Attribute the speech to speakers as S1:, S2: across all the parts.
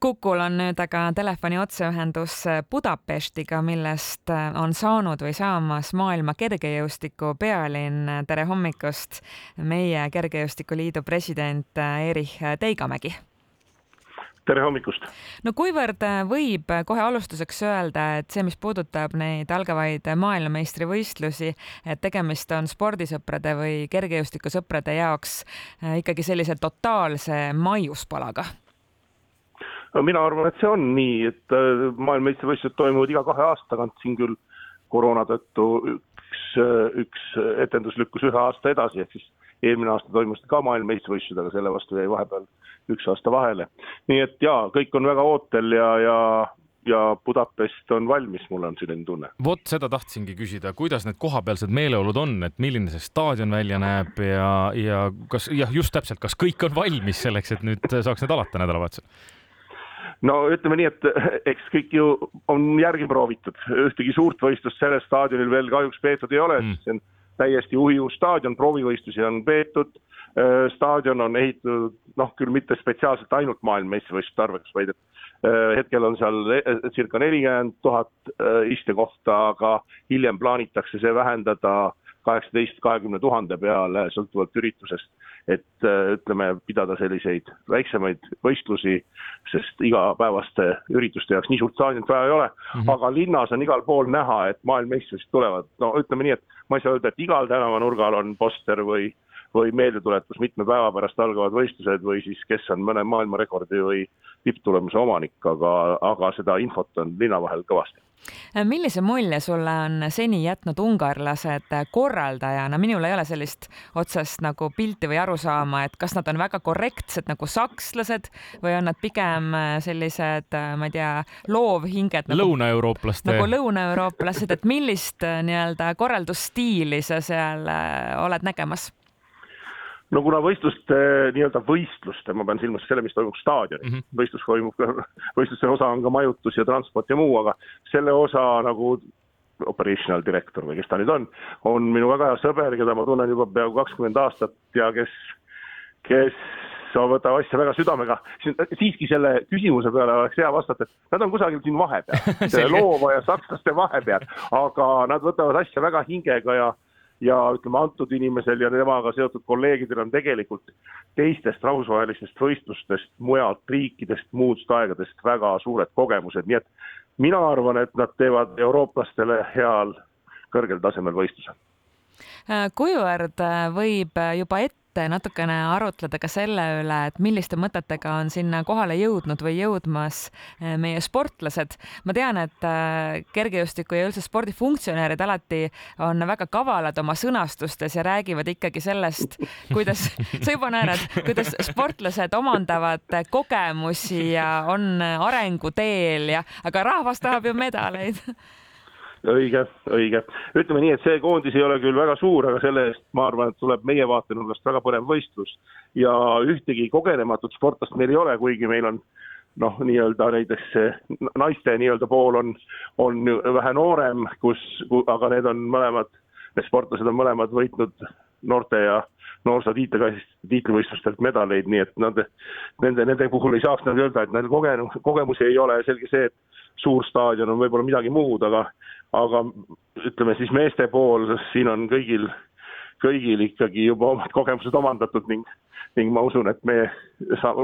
S1: Kukul on nüüd aga telefoni otseühendus Budapestiga, millest on saanud või saamas maailma kergejõustiku pealinn. tere hommikust, meie Kergejõustikuliidu president Erich Teigamägi
S2: tere hommikust!
S1: no kuivõrd võib kohe alustuseks öelda, et see, mis puudutab neid algavaid maailmameistrivõistlusi, et tegemist on spordisõprade või kergejõustikusõprade jaoks ikkagi sellise totaalse maiuspalaga?
S2: No mina arvan, et see on nii, et äh, maailmameistrivõistlused toimuvad iga kahe aasta tagant, siin küll koroona tõttu üks, äh, üks etendus lükkus ühe aasta edasi, ehk siis eelmine aasta toimusid ka maailmameistrivõistlused, aga selle vastu jäi vahepeal üks aasta vahele. nii et jaa, kõik on väga ootel ja, ja ja Budapest on valmis, mul on selline tunne.
S3: vot seda tahtsingi küsida, kuidas need kohapealsed meeleolud on, et milline see staadion välja näeb ja, ja kas jah, just täpselt, kas kõik on valmis selleks, et nüüd saaks need alata nädalavahetusel?
S2: No ütleme nii, et eks kõik ju on järgi proovitud, ühtegi suurt võistlust sellel staadionil veel kahjuks peetud ei ole. Mm., see on täiesti uhiuus staadion, proovivõistlusi on peetud, äh, staadion on ehitatud noh, küll mitte spetsiaalselt ainult maailmameistrivõistluste arveks, vaid et äh, hetkel on seal äh, circa nelikümmend tuhat istekohta, aga hiljem plaanitakse see vähendada kaheksateist, kahekümne tuhande peale, sõltuvalt üritusest. et äh, ütleme, pidada selliseid väiksemaid võistlusi, sest igapäevaste ürituste jaoks nii suurt staadionit vaja ei ole mm, -hmm. aga linnas on igal pool näha, et maailmameistrivõistlused tulevad, no ütleme nii, et ma ei saa öelda, et igal tänavanurgal on poster või või meeldetuletus mitme päeva pärast algavad võistlused või siis kes on mõne maailmarekordi või tipptulemuse omanik, aga, aga seda infot on linna vahel kõvasti
S1: millise mulje sulle on seni jätnud ungarlased korraldajana, minul ei ole sellist otsest nagu pilti või arusaama, et kas nad on väga korrektsed nagu sakslased või on nad pigem sellised, ma ei tea, loovhinged
S3: nagu,. lõunaeurooplaste.
S1: nagu lõunaeurooplased, et millist nii-öelda korraldusstiili sa seal oled nägemas?
S2: No kuna võistluste, nii-öelda võistluste, ma pean silmas selle, mis toimub staadionil mm, -hmm. võistlus toimub, võistluste osa on ka majutus ja transport ja muu, aga selle osa nagu operational director või kes ta nüüd on, on minu väga hea sõber, keda ma tunnen juba peaaegu kakskümmend aastat ja kes, kes võtab asja väga südamega, siiski selle küsimuse peale oleks hea vastata, et nad on kusagil siin vahepeal, loova ja sakslaste vahepeal, aga nad võtavad asja väga hingega ja ja ütleme, antud inimesel ja temaga seotud kolleegidel on tegelikult teistest rahvusvahelistest võistlustest, mujalt riikidest, muudest aegadest väga suured kogemused, nii et mina arvan, et nad teevad eurooplastele heal kõrgel tasemel võistluse.
S1: kuivõrd võib juba ette et natukene arutleda ka selle üle, et milliste mõtetega on sinna kohale jõudnud või jõudmas eh, meie sportlased. ma tean, et eh, kergejõustiku ja üldse spordifunktsionäärid alati on väga kavalad oma sõnastustes ja räägivad ikkagi sellest, kuidas, sa juba naerad, kuidas sportlased omandavad kogemusi ja on arenguteel ja, aga rahvas tahab ju medaleid
S2: õige, õige. ütleme nii, et see koondis ei ole küll väga suur, aga selle eest ma arvan, et tuleb meie vaatenurgast väga põnev võistlus. ja ühtegi kogenematut sportlast meil ei ole, kuigi meil on noh, nii-öelda näiteks naiste nii-öelda pool on, on vähe noorem, kus, aga need on mõlemad, need sportlased on mõlemad võitnud noorte ja noorsootiitlikassist, tiitlivõistlustelt medaleid, nii et nad, nende, nende puhul ei saaks nagu öelda, et neil kogenud, kogemusi ei ole, selge see, et suur staadion on võib-olla midagi muud, aga aga ütleme siis meeste pool, siin on kõigil, kõigil ikkagi juba omad kogemused omandatud ning, ning ma usun, et me,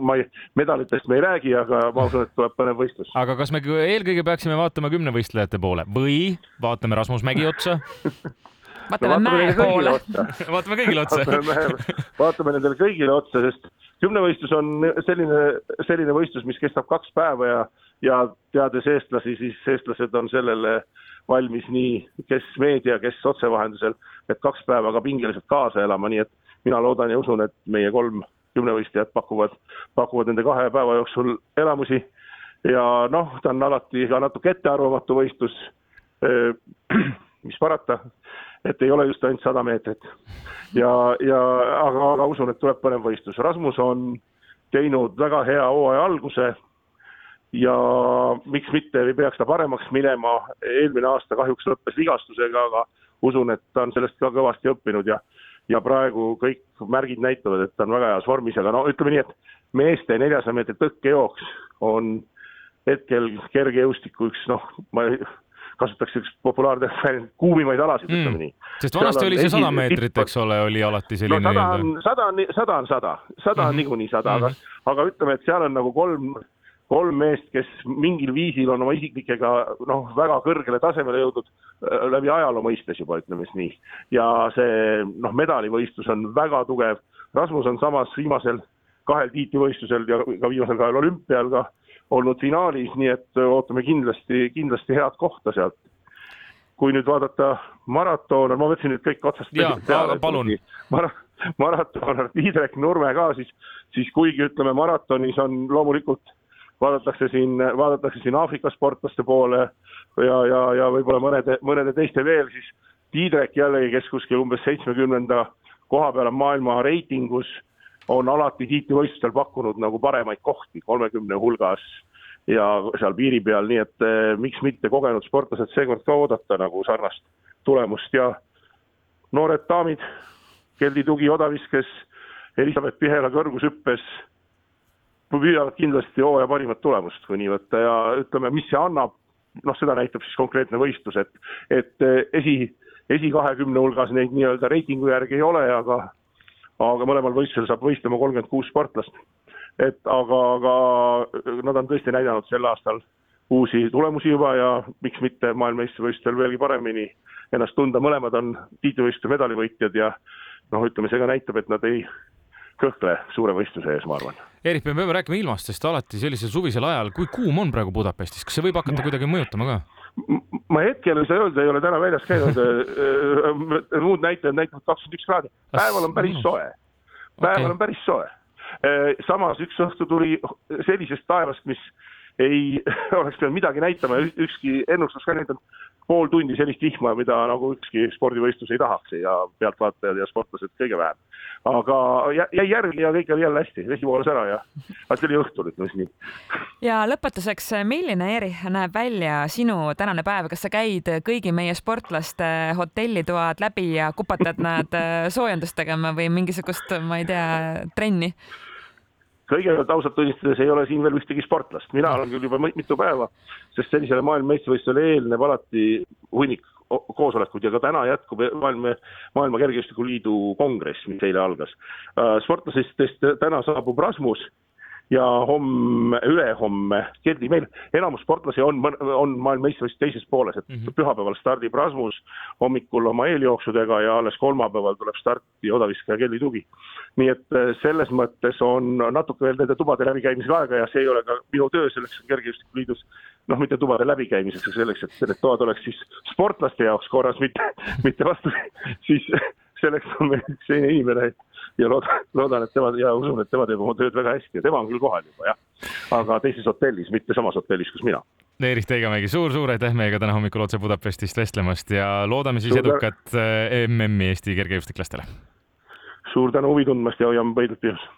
S2: ma ei, medalitest me ei räägi, aga ma usun, et tuleb põnev võistlus.
S3: aga kas me eelkõige peaksime vaatama kümnevõistlejate poole või vaatame Rasmus Mägi otsa
S1: vaatame no, mäe poole.
S3: vaatame kõigile otsa
S2: vaatame, vaatame nendele kõigile otsa, sest kümnevõistlus on selline, selline võistlus, mis kestab kaks päeva ja, ja teades eestlasi, siis eestlased on sellele valmis nii, kes meedia, kes otsevahendusel, et kaks päeva ka pingeliselt kaasa elama, nii et mina loodan ja usun, et meie kolm kümnevõistlejat pakuvad, pakuvad nende kahe päeva jooksul elamusi ja noh, ta on alati ka natuke ettearvamatu võistlus, mis parata, et ei ole just ainult sada meetrit. ja, ja aga, aga usun, et tuleb põnev võistlus. Rasmus on teinud väga hea hooaja alguse ja miks mitte peaks ta paremaks minema, eelmine aasta kahjuks lõppes vigastusega, aga usun, et ta on sellest ka kõvasti õppinud ja ja praegu kõik märgid näitavad, et ta on väga heas vormis, aga no ütleme nii, et meeste neljasaja meetri tõkkejooks on hetkel kergejõustiku üks noh, ma ei kasutaks üks populaarne kuumimaid alasid mm., ütleme nii.
S3: sest vanasti oli see sada meetrit, eks ole, oli alati selline
S2: no, sada on, sada on, sada on sada, sada on mhm. niikuinii sada mm, -hmm. aga, aga ütleme, et seal on nagu kolm, kolm meest, kes mingil viisil on oma isiklikega noh, väga kõrgele tasemele jõudnud äh, läbi ajaloo mõistes juba, ütleme siis nii. ja see noh, medalivõistlus on väga tugev. Rasmus on samas viimasel kahel tiitlivõistlusel ja ka viimasel kahel olümpial ka olnud finaalis, nii et ootame kindlasti, kindlasti head kohta sealt. kui nüüd vaadata maratone, ma võtsin nüüd kõik otsast
S3: peale. palun.
S2: Mara, maratoner Tiidrek Nurme ka siis, siis kuigi ütleme, maratonis on loomulikult vaadatakse siin, vaadatakse siin Aafrika sportlaste poole ja, ja, ja võib-olla mõnede, mõnede teiste veel, siis Tiidrek jällegi, kes kuskil umbes seitsmekümnenda koha peal on maailma reitingus on alati tiitlivõistlustel pakkunud nagu paremaid kohti kolmekümne hulgas ja seal piiri peal, nii et eh, miks mitte kogenud sportlased seekord ka oodata nagu sarnast tulemust. Ja noored daamid, Keldi Tugi odaviskes, Elizabeth Pihela kõrgushüppes püüavad kindlasti hooaja parimat tulemust, kui nii võtta ja ütleme, mis see annab, noh, seda näitab siis konkreetne võistlus, et, et eh, esi, esi kahekümne hulgas neid nii-öelda reitingu järgi ei ole, aga aga mõlemal võistlusel saab võistlema kolmkümmend kuus sportlast. et aga, aga nad on tõesti näidanud sel aastal uusi tulemusi juba ja miks mitte maailmameistrivõistlustel veelgi paremini ennast tunda, mõlemad on tiitlivõistluse medalivõitjad ja noh, ütleme, see ka näitab, et nad ei kõhkle suure võistluse ees, ma arvan.
S3: Eerik, me peame rääkima ilmast, sest alati sellisel suvisel ajal, kui kuum on praegu Budapestis, kas see võib hakata kuidagi mõjutama ka?
S2: ma hetkel ei saa öelda, ei ole täna väljas käinud muud näitajad näitavad kakskümmend üks kraadi, päeval on päris soe, päeval okay. on päris soe. samas üks õhtu tuli sellisest taevast, mis ei oleks pidanud midagi näitama ja ükski ennustus ka näidanud pool tundi sellist vihma, mida nagu ükski spordivõistlus ei tahaks ja pealtvaatajad ja sportlased kõige vähem. aga jäi järgi ja kõik oli jälle hästi, vesi voolas ära ja, aga see oli õhtul, ütleme siis nii.
S1: ja lõpetuseks, milline, Eri, näeb välja sinu tänane päev, kas sa käid kõigi meie sportlaste hotellitoad läbi ja kupatad nad soojendust tegema või mingisugust, ma ei tea, trenni?
S2: Kõigepealt ausalt tunnistades ei ole siin veel ühtegi sportlast, mina olen küll juba mitu päeva, sest sellisele maailmameistrivõistlusele eelneb alati hunnik koosolekuid ja ka täna jätkub maailma, Maailma Kergejõustikuliidu kongress, mis eile algas. Äh, sportlastest täna saabub Rasmus ja homme, ülehomme, Geldi, meil enamus sportlasi on, on maailmameistrivõistluste teises pooles, et mm -hmm. pühapäeval stardib Rasmus hommikul oma eeljooksudega ja alles kolmapäeval tuleb starti odaviskaja Geldi Tugi. nii et äh, selles mõttes on natuke veel nende tubade läbikäimisega aega ja see ei ole ka minu töö, selleks on Kergejõustiku Liidus noh, mitte tubade läbikäimiseks, aga selleks, et need toad oleks siis sportlaste jaoks korras, mitte, mitte vastu, siis selleks on meil teine inimene ja loodan, loodan, et tema ja usun, et tema teeb oma tööd väga hästi ja tema on küll kohal juba jah, aga teises hotellis, mitte samas hotellis, kus mina.
S3: Eerik Teigamägi suur,, suur-suur aitäh meiega täna hommikul otse Budapestist vestlemast ja loodame siis suur edukat eh, MM-i Eesti kergejõustiklastele.
S2: suur tänu huvi tundmast ja hoiame pöidlad pihus